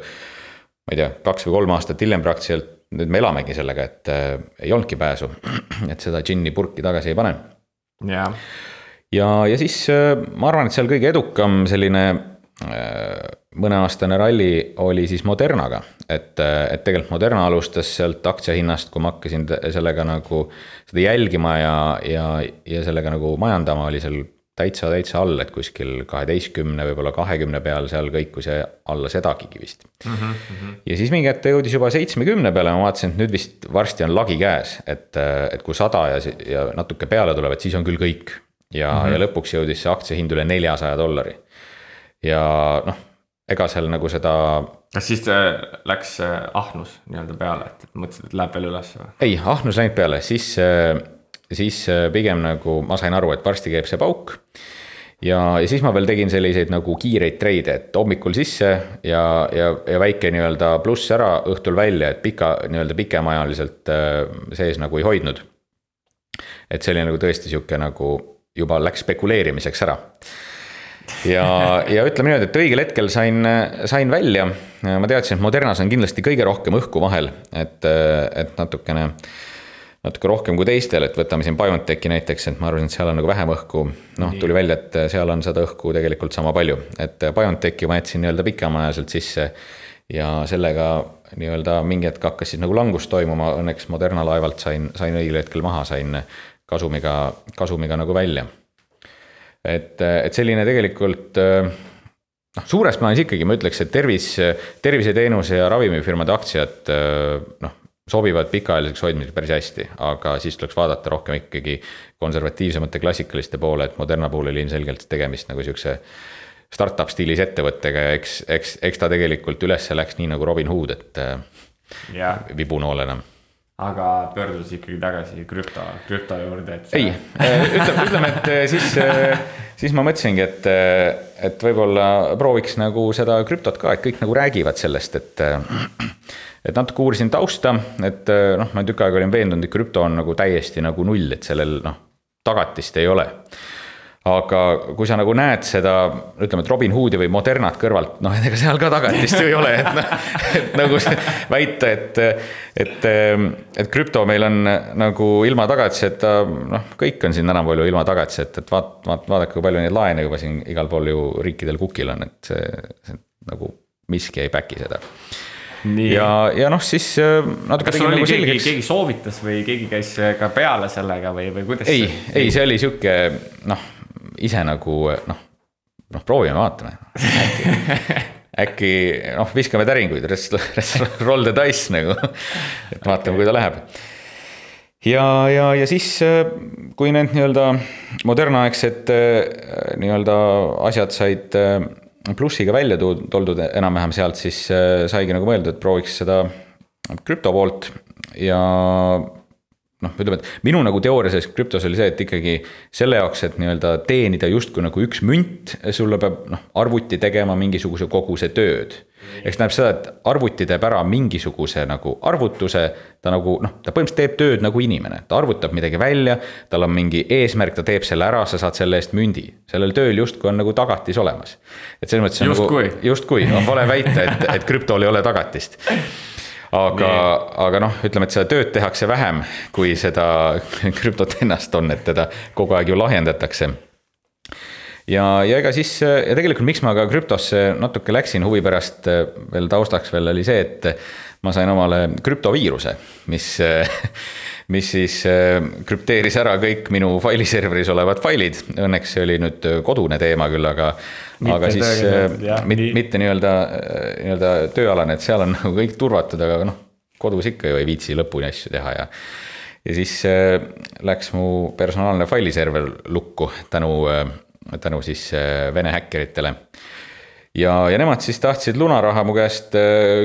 ma ei tea, kaks või kolm aastat hiljem praktiliselt, nüüd me elamegi sellega, et äh, ei olnudki pääsu. et seda džinni purki tagasi ei pane.
ja,
ja, ja siis äh, ma arvan, et seal kõige edukam selline äh, mõneaastane ralli oli siis Modernaga, et, äh, et tegelikult Moderna alustas sealt aktsiahinnast, kui ma hakkasin sellega nagu seda jälgima ja, ja, ja sellega nagu majandama, oli seal täitsa, täitsa all, et kuskil kaheteistkümne, võib-olla kahekümne peal seal kõikus ja alla sedagi vist mm. -hmm. ja siis mingi hetk ta jõudis juba seitsmekümne peale, ma vaatasin, et nüüd vist varsti on lagi käes, et, et kui sada ja, ja natuke peale tuleb, et siis on küll kõik. ja mm, -hmm. ja lõpuks jõudis see aktsiahind üle neljasaja dollari. ja noh, ega seal nagu seda.
kas siis äh, läks äh, ahnus nii-öelda peale, et mõtlesid, et läheb veel üles või?
ei, ahnus läinud peale, siis äh, siis äh, pigem nagu ma sain aru, et varsti käib see pauk. ja, ja siis ma veel tegin selliseid nagu kiireid treide, et hommikul sisse ja, ja, ja väike nii-öelda pluss ära, õhtul välja, et pika, nii-öelda pikemaajaliselt äh, sees nagu ei hoidnud. et see oli nagu tõesti sihuke nagu juba läks spekuleerimiseks ära ja, ja ütleme niimoodi, et õigel hetkel sain, sain välja, ma teadsin, et Modernas on kindlasti kõige rohkem õhku vahel, et, et natukene äh, natuke rohkem kui teistel, et võtame siin BioNTechi näiteks, et ma arvasin, et seal on nagu vähem õhku. noh, tuli välja, et seal on seda õhku tegelikult sama palju, et BioNTechi ma jätsin nii-öelda pikemaajaliselt sisse. ja sellega nii-öelda mingi hetk hakkas siis nagu langus toimuma, õnneks Moderna laevalt sain, sain õigel hetkel maha, sain kasumiga, kasumiga nagu välja. et, et selline tegelikult noh, suures plaanis ikkagi ma ütleks, et tervis, terviseteenuse ja ravimifirmade aktsiad noh sobivad pikaajaliseks hoidmiseks päris hästi, aga siis tuleks vaadata rohkem ikkagi konservatiivsemate klassikaliste poole, et Moderna puhul oli ilmselgelt tegemist nagu sihukese startup stiilis ettevõttega ja eks, eks, eks ta tegelikult üles läks nii nagu Robin Hood, et ja. vibunoolena
aga pöördudes ikkagi tagasi krüpto, krüpto juurde, et.
ei, ütleme, ütleme, et siis, siis ma mõtlesingi, et, et võib-olla prooviks nagu seda krüptot ka, et kõik nagu räägivad sellest, et et natuke uurisin tausta, et eh, noh, ma tükk aega olin veendunud, et krüpto on nagu täiesti nagu null, et sellel noh, tagatist ei ole. aga kui sa nagu näed seda, ütleme, et Robinhoodi või Modernat kõrvalt, noh, ega seal ka tagatist ju ei ole, et noh, et nagu väita, et, et, et krüpto meil on nagu ilma tagatiseta, noh, kõik on siin tänapäeval ju ilma tagatiseta, et vaat-, vaat-, vaadake, kui palju neid laene juba siin igal pool ju riikidel kukil on, et see, see nagu miski ei back'i seda ja, ja noh, siis äh, natuke
tegin nagu selgeks. keegi soovitas või keegi käis ka peale sellega või, või kuidas?
ei, ei, see oli sihuke noh, ise nagu noh, noh, proovime, vaatame äkki, noh, viskame täringuid, roll the dice nagu, et vaatame, kui ta läheb ja, ja, ja siis, äh, kui need nii-öelda modernaaegsed äh, nii-öelda asjad said plussiga välja toldud enam-vähem sealt, siis äh, saigi nagu mõeldud, et prooviks seda krüpto poolt. Ja noh, ütleme, et minu nagu teooria selles krüptos oli see, et ikkagi selle jaoks, et nii-öelda teenida justkui nagu üks münt, sulle peab noh, arvuti tegema mingisuguse koguse tööd eks tähendab seda, et arvuti teeb ära mingisuguse nagu arvutuse, ta nagu noh, ta põhimõtteliselt teeb tööd nagu inimene, ta arvutab midagi välja, tal on mingi eesmärk, ta teeb selle ära, sa saad selle eest mündi. sellel tööl justkui on nagu tagatis olemas. et selles mõttes
on justkui.
nagu, justkui, on vale väita, et, et krüptol ei ole tagatist aga, aga noh, ütleme, et seda tööd tehakse vähem, kui seda krüptot ennast on, et teda kogu aeg ju lahjendatakse. Ja, ja ega siis ja tegelikult, miks ma ka krüptosse natuke läksin huvi pärast veel taustaks veel oli see, et ma sain omale krüptoviiruse, mis, mis siis krüpteeris ära kõik minu failiserveris olevad failid. Õnneks see oli nüüd kodune teema küll, aga, aga siis mitte, mitte nii-öelda, nii-öelda tööalane, et seal on nagu kõik turvatud, aga noh, kodus ikka ju ei viitsi lõpuni asju teha ja ja siis äh, läks mu personaalne failiserver lukku tänu, äh, tänu siis äh, Vene häkkeritele. Ja, ja nemad siis tahtsid lunaraha mu käest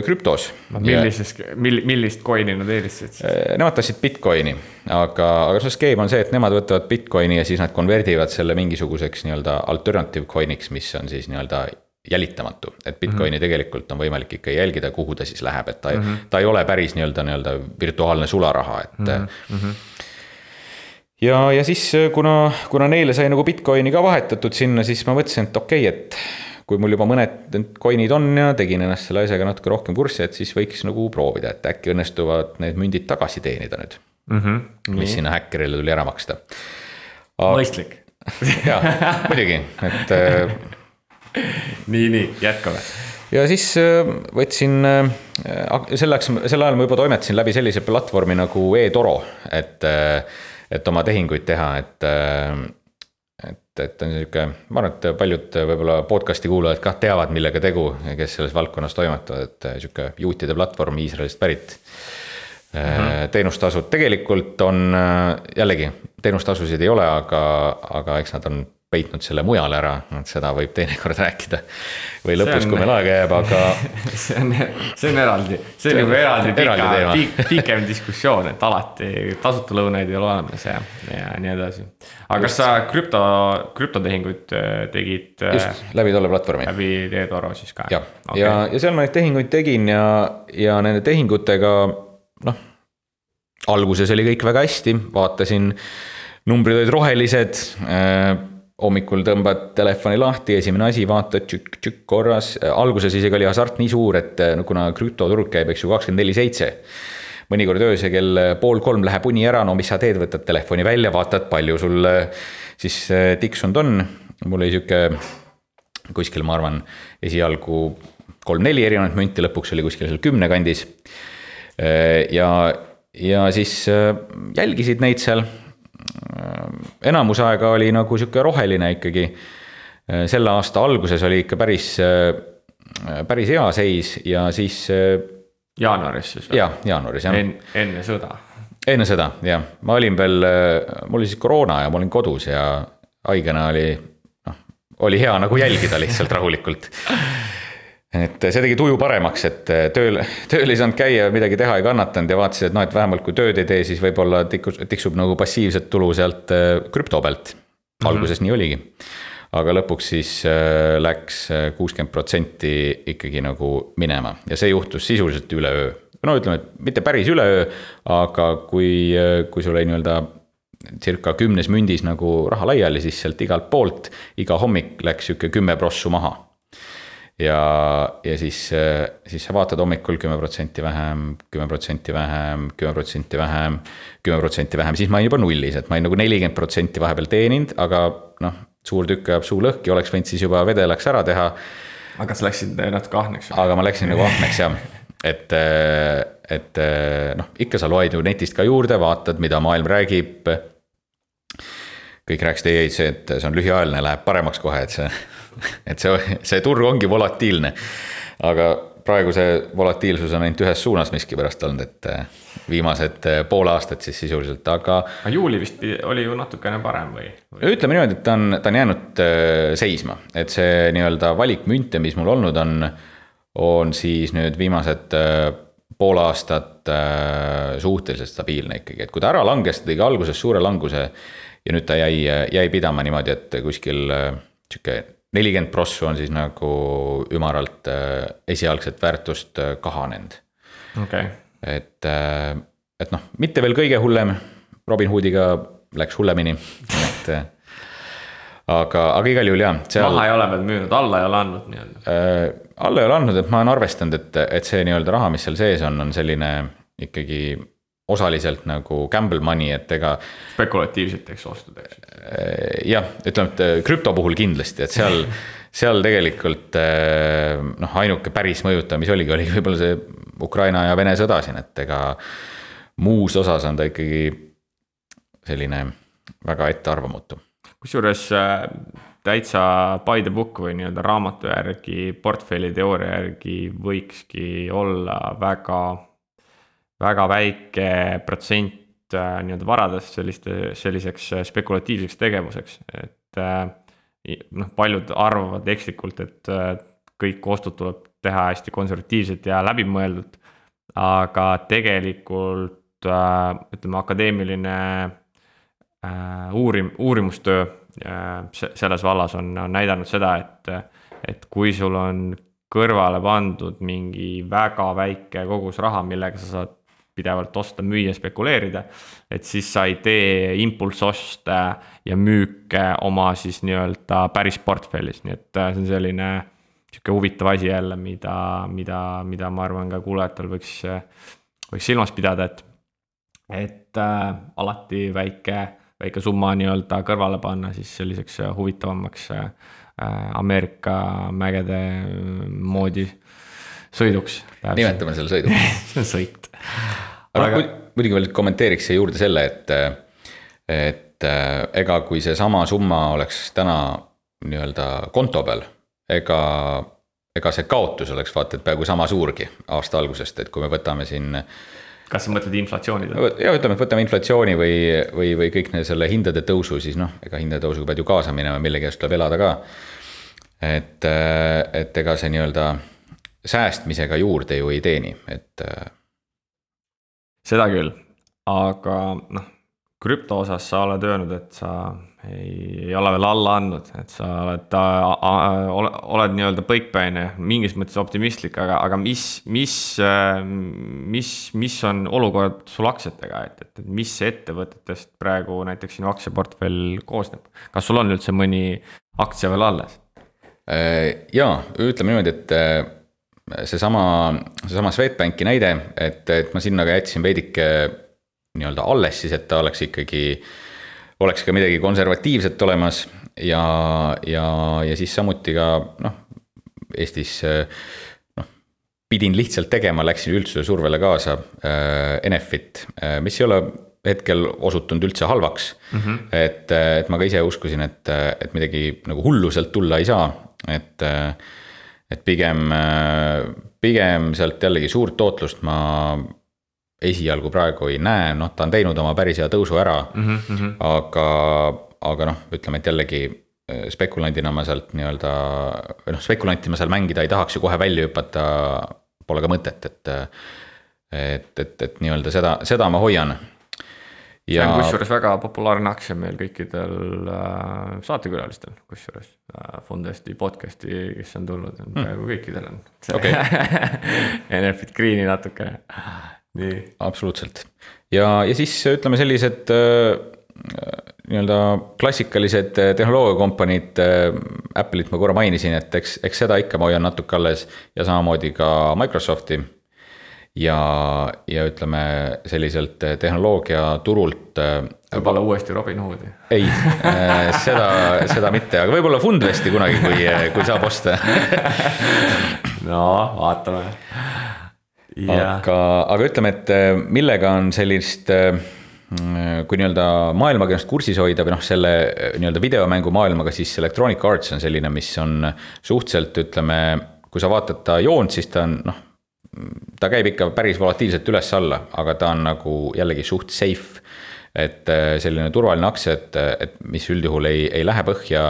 krüptos.
millises, mil-, millist coin'i nad eelistasid siis?
Nemad tahtsid Bitcoini, aga, aga see skeem on see, et nemad võtavad Bitcoini ja siis nad konverdivad selle mingisuguseks nii-öelda alternative coin'iks, mis on siis nii-öelda jälitamatu, et Bitcoini mm -hmm. tegelikult on võimalik ikka jälgida, kuhu ta siis läheb, et ta mm, -hmm. ta ei ole päris nii-öelda, nii-öelda virtuaalne sularaha, et mm. -hmm. ja, ja siis kuna, kuna neile sai nagu Bitcoini ka vahetatud sinna, siis ma mõtlesin, et okei okay,, et kui mul juba mõned need coin'id on ja tegin ennast selle asjaga natuke rohkem kurssi, et siis võiks nagu proovida, et äkki õnnestuvad need mündid tagasi teenida nüüd mm. -hmm. mis sinna häkkerile tuli ära maksta.
mõistlik.
jaa, muidugi, et äh,
nii, nii, jätkame
ja siis äh, võtsin, äh, selleks, sel ajal ma juba toimetasin läbi sellise platvormi nagu eToro, et, et oma tehinguid teha, et, et, et on sihuke, ma arvan, et paljud võib-olla podcast'i kuulajad kah teavad, millega tegu, kes selles valdkonnas toimetavad, et sihuke juutide platvorm Iisraelist pärit mm. -hmm. teenustasud tegelikult on jällegi, teenustasusid ei ole, aga, aga eks nad on peitnud selle mujale ära, et seda võib teinekord rääkida. või lõpus, kui meil aega jääb, aga
see on, see on eraldi, see on juba eraldi pika, pik, pikem diskussioon, et alati tasuta lõunaid ei ole olemas ja, ja nii edasi. aga kas sa krüpto, krüptotehinguid äh, tegid?
Äh, just, läbi tolle platvormi.
läbi eToro siis ka?
jah okay., ja, ja seal ma neid tehinguid tegin ja, ja nende tehingutega noh, alguses oli kõik väga hästi, vaatasin numbrid olid rohelised äh, hommikul tõmbad telefoni lahti, esimene asi, vaatad tšükk-tšükk korras, alguses isegi oli hasart nii suur, et no kuna krüptoturg käib, eks ju, kakskümmend neli seitse. mõnikord öösel kell pool kolm läheb uni ära, no mis sa teed, võtad telefoni välja, vaatad, palju sul siis eh, tiksunud on. mul oli sihuke kuskil, ma arvan, esialgu kolm-neli erinevat münti, lõpuks oli kuskil seal kümne kandis. Eh, ja, ja siis eh, jälgisid neid seal enamus aega oli nagu sihuke roheline ikkagi. selle aasta alguses oli ikka päris, päris hea seis ja siis.
jaanuaris siis
või? jah, jaanuaris jah
en,. enne sõda?
enne sõda jah, ma olin veel, mul oli siis koroona ja ma olin kodus ja haigena oli, noh, oli hea nagu jälgida lihtsalt rahulikult et see tegi tuju paremaks, et tööl, tööl ei saanud käia, midagi teha ei kannatanud ja vaatasid, et noh, et vähemalt kui tööd ei tee, siis võib-olla tikus, tiksub nagu passiivset tulu sealt äh, krüpto pealt. Mhm. alguses mm -hmm. nii oligi. aga lõpuks siis äh, läks äh, kuuskümmend protsenti ikkagi nagu minema ja see juhtus sisuliselt üleöö. no ütleme, et mitte päris üleöö, aga kui, kui sul oli nii-öelda circa kümnes mündis nagu raha laiali, siis sealt igalt poolt iga hommik läks sihuke kümme prossu maha ja, ja siis, siis sa vaatad hommikul kümme protsenti vähem, kümme protsenti vähem, kümme protsenti vähem, kümme protsenti vähem, siis ma olin juba nullis, et ma olin nagu nelikümmend protsenti vahepeal teeninud, aga noh, suur tükk ajab suu lõhki, oleks võinud siis juba vedelaks ära teha.
aga sa läksid natuke ahneks?
aga ma läksin nagu ahneks jah, et, et noh, ikka sa loed ju netist ka juurde, vaatad, mida maailm räägib. kõik rääkisid, ei, see, et see on lühiajaline, läheb paremaks kohe, et see et see, see turg ongi volatiilne. aga praegu see volatiilsus on ainult ühes suunas miskipärast olnud, et eh, viimased eh, pool aastat siis sisuliselt, aga.
aga juuli vist oli ju natukene parem või,
või...? ütleme niimoodi, et ta on, ta on jäänud eh, seisma, et see nii-öelda valik münte, mis mul olnud on, on siis nüüd viimased pool aastat suhteliselt stabiilne ikkagi, et kui ta ära langes, ta tegi alguses suure languse ja nüüd ta jäi, jäi pidama niimoodi, et kuskil sihuke nelikümmend prossu on siis nagu ümaralt äh, esialgset väärtust äh, kahanenud
okay..
et, äh, et noh, mitte veel kõige hullem, Robinhoodiga läks hullemini, et aga, aga igal juhul jah.
maha ei ole veel müünud, alla ei ole andnud nii-öelda
äh,? alla ei ole andnud, et ma olen arvestanud, et, et see nii-öelda raha, mis seal sees on, on selline ikkagi osaliselt nagu gamble money, et ega.
spekulatiivseteks ostudeks.
Äh, jah, ütleme, et äh, krüpto puhul kindlasti, et seal, seal tegelikult äh, noh, ainuke päris mõjutaja, mis oligi, oligi võib-olla see Ukraina ja Vene sõda siin, et ega muus osas on ta ikkagi selline väga ettearvamatu.
kusjuures täitsa by the book või nii-öelda raamatu järgi, portfelli teooria järgi võikski olla väga, väga väike protsent nii-öelda varadest selliste, selliseks spekulatiivseks tegevuseks, et noh, paljud arvavad ekslikult, et kõik ostud tuleb teha hästi konservatiivselt ja läbimõeldult. aga tegelikult äh, ütleme, akadeemiline äh, uurim-, uurimustöö äh, selles vallas on, on näidanud seda, et, et kui sul on kõrvale pandud mingi väga väike kogus raha, millega sa saad pidevalt osta, müüa, spekuleerida. et siis sa ei tee impulssoste ja müüke oma siis nii-öelda päris portfellis, nii et see on selline sihuke huvitav asi jälle, mida, mida, mida ma arvan ka kuulajatel võiks, võiks silmas pidada, et, et äh, alati väike, väike summa nii-öelda kõrvale panna siis selliseks huvitavamaks äh, Ameerika mägede moodi sõiduks.
nimetame selle sõiduks
see on sõit.
Aga, aga... muidugi veel kommenteeriks siia juurde selle, et, et äh, ega kui seesama summa oleks täna nii-öelda konto peal ega, ega see kaotus oleks vaata, et peaaegu sama suurgi aasta algusest, et kui me võtame siin.
kas sa mõtled inflatsiooni?
ja ütleme, et võtame inflatsiooni või, või, või kõik selle hindade tõusu, siis noh, ega hindade tõusuga pead ju kaasa minema, millegi eest tuleb elada ka. et, et ega see nii-öelda säästmisega juurde ju ei teeni, et.
Seda küll, aga noh, krüpto osas sa oled öelnud, et sa ei, ole veel alla andnud, et sa oled, oled, oled nii-öelda põikpäine, mingis mõttes optimistlik, aga, aga mis, mis, mis, mis on olukord sul aktsiatega, et, et, mis ettevõtetest praegu näiteks sinu aktsiaportfell koosneb? kas sul on üldse mõni aktsia veel alles?
Jaa, ütleme niimoodi, et seesama, seesama Swedbanki näide, et, et ma sinna ka jätsin veidike nii-öelda alles siis, et ta oleks ikkagi äh, oleks ka midagi konservatiivset olemas ja, ja, ja siis samuti ka noh, Eestis noh, pidin lihtsalt tegema, läksin üldsuse survele kaasa äh,, Enefit äh,, mis ei ole hetkel osutunud üldse halvaks mm. -hmm. et, et ma ka ise uskusin, et, et midagi nagu hullu sealt tulla ei saa, et, et pigem, pigem sealt jällegi suurt tootlust ma esialgu praegu ei näe, noh, ta on teinud oma päris hea tõusu ära mm. -hmm. aga, aga noh, ütleme, et jällegi äh, spekulandina ma sealt nii-öelda, või noh, spekulanti ma seal mängida ei tahaks ju kohe välja hüpata, pole ka mõtet, et. et, et, et nii-öelda seda, seda ma hoian.
Ja... see on kusjuures väga populaarne aktsia meil kõikidel äh, saatekülalistel, kusjuures äh, Fundesti podcast'i, kes on tulnud, on hmm. peaaegu mm. kõikidel on. okei Enefit Greeni natukene
nii. absoluutselt ja, ja siis ütleme sellised äh, nii-öelda klassikalised äh, tehnoloogiakompaniid äh,, Apple'it ma korra mainisin, et eks, eks seda ikka ma hoian natuke alles ja samamoodi ka Microsofti. Ja, ja ütleme selliselt äh, tehnoloogiaturult äh,.
võib-olla uuesti Robin Hoodi?
ei äh,, seda, seda mitte, aga võib-olla Fundvesti kunagi, kui, kui saab osta
no vaatame
aga, aga ütleme, et millega on sellist äh, kui nii-öelda maailmaga ennast kursis hoida või noh, selle nii-öelda videomängumaailmaga, siis Electronic Arts on selline, mis on suhteliselt, ütleme, kui sa vaatad ta joont, siis ta on noh, ta käib ikka päris volatiilselt üles-alla, aga ta on nagu jällegi suht safe. et selline turvaline aktsia, et, et mis üldjuhul ei, ei lähe põhja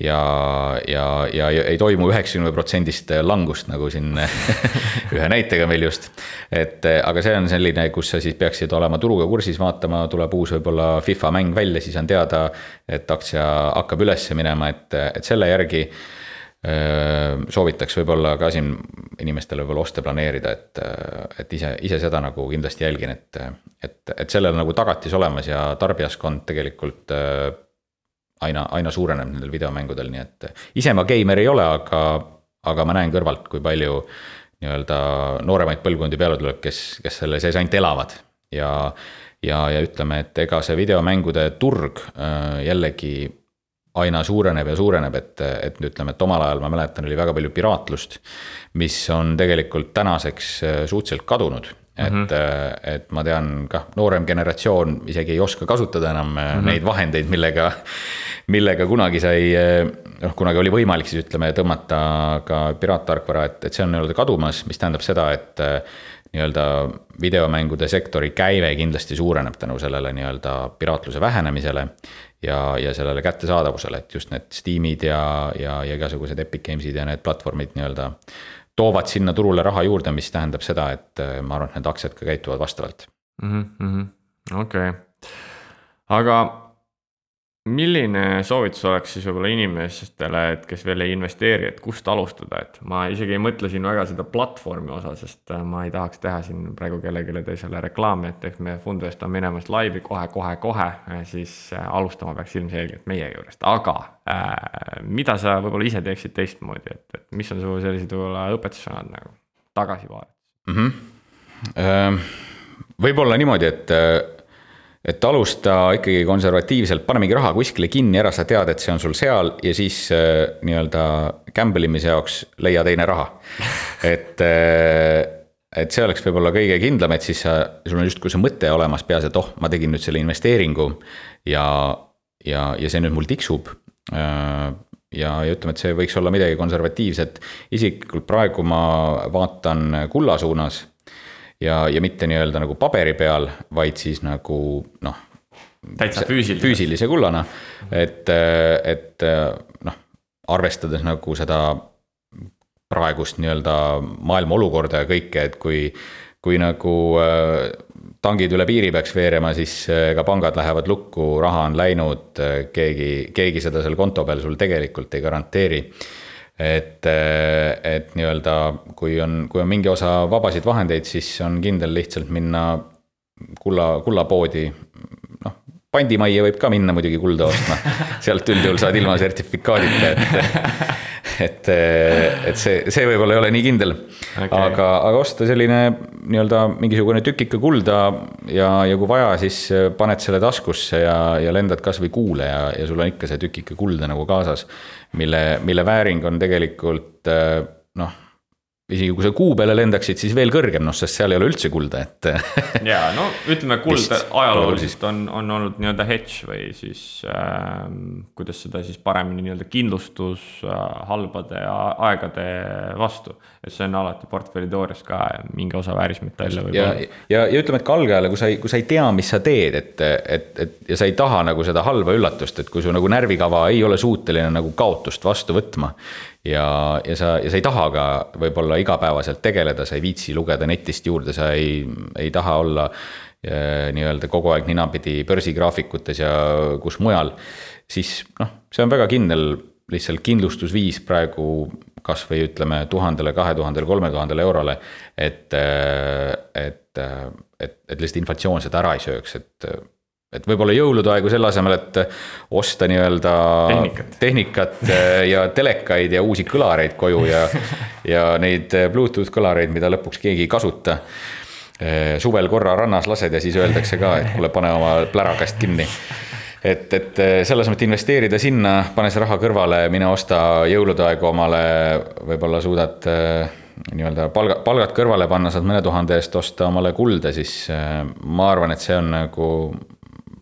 ja, ja, ja ei toimu üheksakümne protsendist langust, nagu siin ühe näitega meil just. et aga see on selline, kus sa siis peaksid olema turuga kursis, vaatama, tuleb uus võib-olla FIFA mäng välja, siis on teada, et aktsia hakkab üles minema, et, et selle järgi soovitaks võib-olla ka siin inimestele võib-olla oste planeerida, et, et ise, ise seda nagu kindlasti jälgin, et, et, et sellel nagu tagatis olemas ja tarbijaskond tegelikult aina, aina suureneb nendel videomängudel, nii et ise ma geimer ei ole, aga, aga ma näen kõrvalt, kui palju nii-öelda nooremaid põlvkondi peale tuleb, kes, kes selle sees ainult elavad. Ja, ja, ja ütleme, et ega see videomängude turg jällegi aina suureneb ja suureneb, et, et ütleme, et omal ajal ma mäletan, oli väga palju piraatlust, mis on tegelikult tänaseks äh, suhteliselt kadunud et mm, -hmm. et ma tean kah, noorem generatsioon isegi ei oska kasutada enam mm -hmm. neid vahendeid, millega, millega kunagi sai, noh, kunagi oli võimalik siis ütleme tõmmata ka piraattarkvara, et, et see on nii-öelda kadumas, mis tähendab seda, et nii-öelda videomängude sektori käive kindlasti suureneb tänu sellele nii-öelda piraatluse vähenemisele. Ja, ja sellele kättesaadavusele, et just need Steamid ja, ja, ja igasugused Epic Games'id ja need platvormid nii-öelda toovad sinna turule raha juurde, mis tähendab seda, et äh, ma arvan, et need aktsiad ka käituvad vastavalt.
Mm -hmm.. okei. Aga milline soovitus oleks siis võib-olla inimestele, et kes veel ei investeeri, et kust alustada, et ma isegi ei mõtle siin väga seda platvormi osa, sest äh, ma ei tahaks teha siin praegu kellelegi teisele reklaami, et eks meie Fundvest on minemas laivi kohe-kohe-kohe, siis äh, alustama peaks ilmselgelt meie juurest, aga äh, mida sa võib-olla ise teeksid teistmoodi, et, et mis on su sellised võib-olla õpetussõnad nagu tagasivaadet
mm? -hmm. võib-olla niimoodi, et et alusta ikkagi konservatiivselt, pane mingi raha kuskile kinni ära, sa tead, et see on sul seal ja siis äh, nii-öelda gamble imise jaoks leia teine raha. et, äh, et see oleks võib-olla kõige kindlam, et siis sa, sul on justkui see mõte olemas peas, et oh, ma tegin nüüd selle investeeringu ja, ja, ja see nüüd mul tiksub äh, ja, ja ütleme, et see võiks olla midagi konservatiivset. isiklikult praegu ma vaatan kulla suunas ja, ja mitte nii-öelda nagu paberi peal, vaid siis nagu noh.
täitsa füüsilise.
füüsilise kullana, et, et noh, arvestades nagu seda praegust nii-öelda maailma olukorda ja kõike, et kui, kui nagu äh, tangid üle piiri peaks veerema, siis ega äh, pangad lähevad lukku, raha on läinud, äh, keegi, keegi seda seal konto peal sul tegelikult ei garanteeri et, et nii-öelda, kui on, kui on mingi osa vabasid vahendeid, siis on kindel lihtsalt minna kulla, kullapoodi. noh, pandimajja võib ka minna muidugi kulda ostma, sealt üldjuhul saad ilma sertifikaadita, et et, et see, see võib-olla ei ole nii kindel. Okay.. aga, aga osta selline nii-öelda mingisugune tükike kulda ja, ja kui vaja, siis paned selle taskusse ja, ja lendad kasvõi kuule ja, ja sul on ikka see tükike kulda nagu kaasas mille, mille vääring on tegelikult äh, noh, isegi kui sa kuu peale lendaksid, siis veel kõrgem, noh, sest seal ei ole üldse kulda, et
ja no ütleme, kuld ajalooliselt on, on olnud nii-öelda hedge või siis äh, kuidas seda siis paremini nii-öelda kindlustus äh, halbade aegade vastu. et see on alati portfelli toores ka mingi osa väärismetalle
võib-olla. ja, ja, ja ütleme, et ka algajale, kui sa ei, kui sa ei tea, mis sa teed, et, et, et ja sa ei taha nagu seda halba üllatust, et kui su nagu närvikava ei ole suuteline nagu kaotust vastu võtma ja, ja sa, ja sa ei taha ka võib-olla igapäevaselt tegeleda, sa ei viitsi lugeda netist juurde, sa ei, ei taha olla äh, nii-öelda kogu aeg ninapidi börsigraafikutes ja kus mujal, siis noh, see on väga kindel lihtsalt kindlustusviis praegu kasvõi ütleme tuhandele, kahe tuhandele, kolme tuhandele eurole. et, äh, et, äh, et, et lihtsalt inflatsioon seda ära ei sööks, et et võib-olla jõulude aegu selle asemel, et osta nii-öelda tehnikat. tehnikat eh, ja telekaid ja uusi kõlareid koju ja, ja neid Bluetooth kõlareid, mida lõpuks keegi ei kasuta. Eh, suvel korra rannas lased ja siis öeldakse ka, et kuule, pane oma plärakast kinni et, et eh, selles mõttes investeerida sinna, pane see raha kõrvale, mine osta jõulude aegu omale, võib-olla suudad nii-öelda palga, palgad kõrvale panna, saad mõne tuhande eest osta omale kulda, siis ma arvan, et see on nagu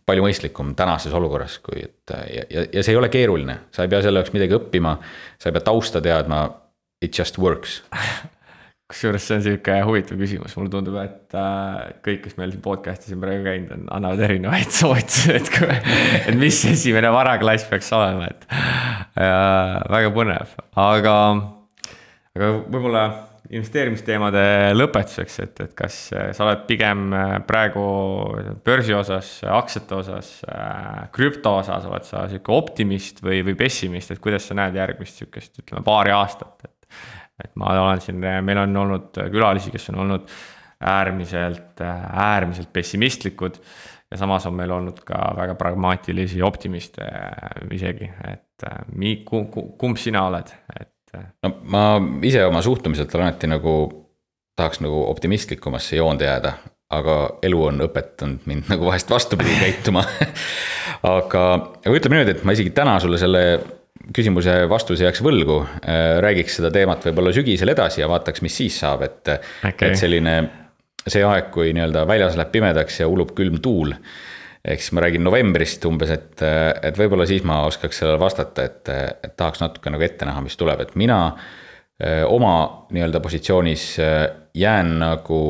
palju mõistlikum tänases olukorras, kui et ja, ja, ja see ei ole keeruline, sa ei pea selle jaoks midagi õppima, sa ei pea tausta teadma, it just works.
Kusjuures see on sihuke huvitav küsimus, mulle tundub, et äh, kõik, kes meil siin podcast'is on praegu käinud, on, annavad erinevaid soovitusi, et kui, et mis esimene varaklass peaks olema, et äh, väga põnev, aga, aga võib-olla investeerimisteemade lõpetuseks, et, et kas äh, sa oled pigem äh, praegu börsi osas, aktsiate osas, äh, krüpto osas oled sa sihuke optimist või, või pessimist, et kuidas sa näed järgmist sihukest, ütleme paari aastat, et. et ma olen siin, meil on olnud külalisi, kes on olnud äärmiselt, äärmiselt pessimistlikud. ja samas on meil olnud ka väga pragmaatilisi optimiste isegi, et mi-, kumb sina oled, et
no ma ise oma suhtumiselt olen alati nagu, tahaks nagu optimistlikumasse joonde jääda. aga elu on õpetanud mind nagu vahest vastupidi käituma aga, aga ütleme niimoodi, et ma isegi täna sulle selle küsimuse vastuse jääks võlgu. räägiks seda teemat võib-olla sügisel edasi ja vaataks, mis siis saab, et okay., et selline see aeg, kui nii-öelda väljas läheb pimedaks ja ulub külm tuul ehk siis ma räägin novembrist umbes, et, et võib-olla siis ma oskaks sellele vastata, et, et tahaks natuke nagu ette näha, mis tuleb, et mina öö, oma nii-öelda positsioonis jään nagu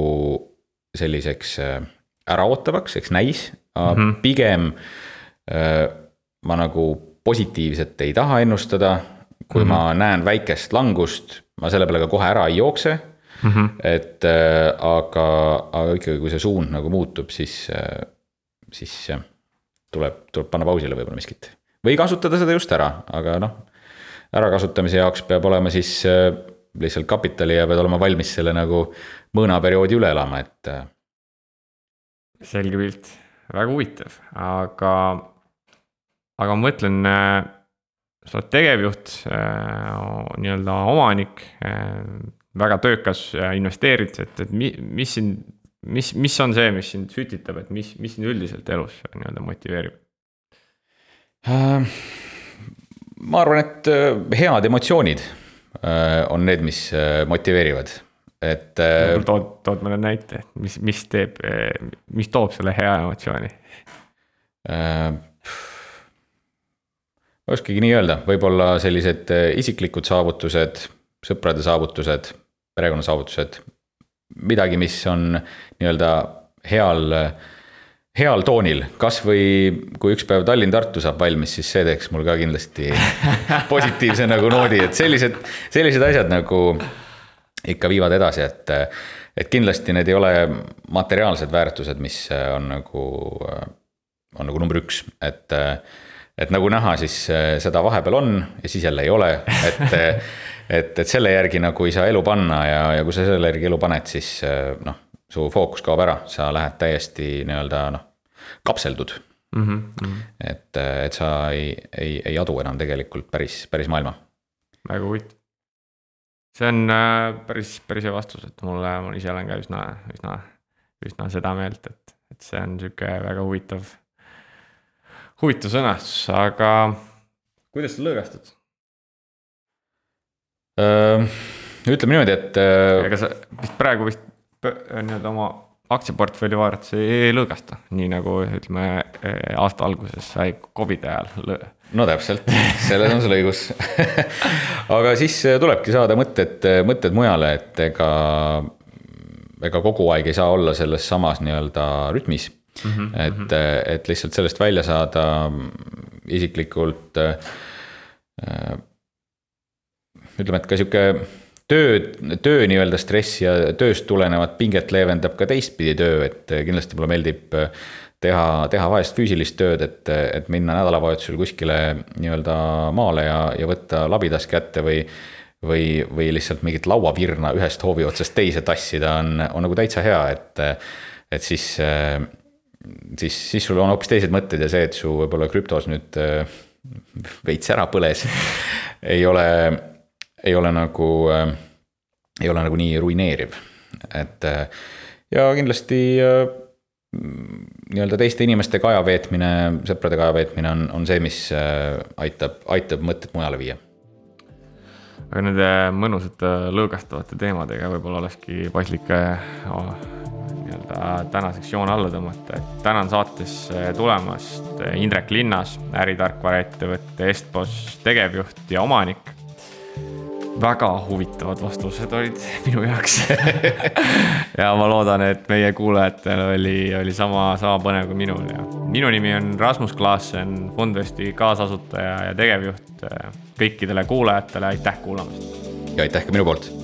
selliseks äraootavaks, eks näis mm, -hmm. pigem ma nagu positiivset ei taha ennustada. kui mm -hmm. ma näen väikest langust, ma selle peale ka kohe ära ei jookse mm. -hmm. et aga, aga ikkagi, kui see suund nagu muutub, siis siis tuleb, tuleb panna pausile võib-olla miskit. või kasutada seda just ära, aga noh, ärakasutamise jaoks peab olema siis äh, lihtsalt kapitali ja pead olema valmis selle nagu mõõnaperioodi üle elama, et. Äh.
selge pilt, väga huvitav, aga, aga ma mõtlen äh, sa oled tegevjuht, nii-öelda omanik, väga töökas, investeerid, et, et mis sind mis, mis on see, mis sind sütitab, et mis, mis sind üldiselt elus nii-öelda motiveerib
äh,? ma arvan, et äh, head emotsioonid äh, on need, mis äh, motiveerivad, et
tood, tood mõne näite, mis, mis teeb, mis toob selle hea emotsiooni äh,?
ma ei oskagi nii öelda, võib-olla sellised isiklikud saavutused, sõprade saavutused, perekonna saavutused, midagi, mis on nii-öelda heal, heal toonil, kasvõi kui üks päev Tallinn-Tartu saab valmis, siis see teeks mul ka kindlasti positiivse nagu noodi, et sellised, sellised asjad nagu ikka viivad edasi, et, et kindlasti need ei ole materiaalsed väärtused, mis on nagu, on nagu number üks, et et nagu näha, siis seda vahepeal on ja siis jälle ei ole, et et, et selle järgi nagu ei saa elu panna ja, ja kui sa selle järgi elu paned, siis eh, noh, su fookus kaob ära, sa lähed täiesti nii-öelda noh, kapseldud mm. -hmm. et, et sa ei, ei, ei adu enam tegelikult päris, päris maailma.
väga huvitav. see on äh, päris, päris hea vastus, et mulle, ma ise olen ka üsna, üsna, üsna seda meelt, et, et see on sihuke väga huvitav, huvitav sõnastus, aga kuidas sa lõõgastud?
Ütleme niimoodi, et.
ega sa vist praegu vist nii-öelda oma aktsiaportfelli vaadates ei, ei lõõgasta, nii nagu ütleme aasta alguses sai Covidi ajal.
no täpselt, selles on sul õigus aga siis tulebki saada mõtted, mõtted mujale, et ega, ega kogu aeg ei saa olla selles samas nii-öelda rütmis mm. -hmm, et mm, -hmm. et lihtsalt sellest välja saada isiklikult äh, ütleme, et ka sihuke töö, töö nii-öelda stress ja tööst tulenevat pinget leevendab ka teistpidi töö, et kindlasti mulle meeldib teha, teha vahest füüsilist tööd, et, et minna nädalavahetusel kuskile nii-öelda maale ja, ja võtta labidas kätte või või, või lihtsalt mingit lauavirna ühest hoovi otsast teise tassida on, on nagu täitsa hea, et, et siis, siis, siis sul on hoopis teised mõtted ja see, et su võib-olla krüptos nüüd veits ära põles, ei ole ei ole nagu, äh, ei ole nagu nii ruineeriv, et äh, ja kindlasti äh, nii-öelda teiste inimestega aja veetmine, sõpradega aja veetmine on, on see, mis aitab, aitab mõtted mujale viia.
aga nende mõnusate lõõgastavate teemadega võib-olla olekski paslik nii-öelda tänaseks joon alla tõmmata, et tänan saatesse tulemast Indrek Linnas, äritarkvaraettevõtte Estpos tegevjuht ja omanik väga huvitavad vastused olid minu jaoks ja ma loodan, et meie kuulajatel oli, oli sama, sama põnev kui minul ja minu nimi on Rasmus Klaassen, Fundvesti kaasasutaja ja tegevjuht. kõikidele kuulajatele aitäh kuulamast.
ja aitäh ka minu poolt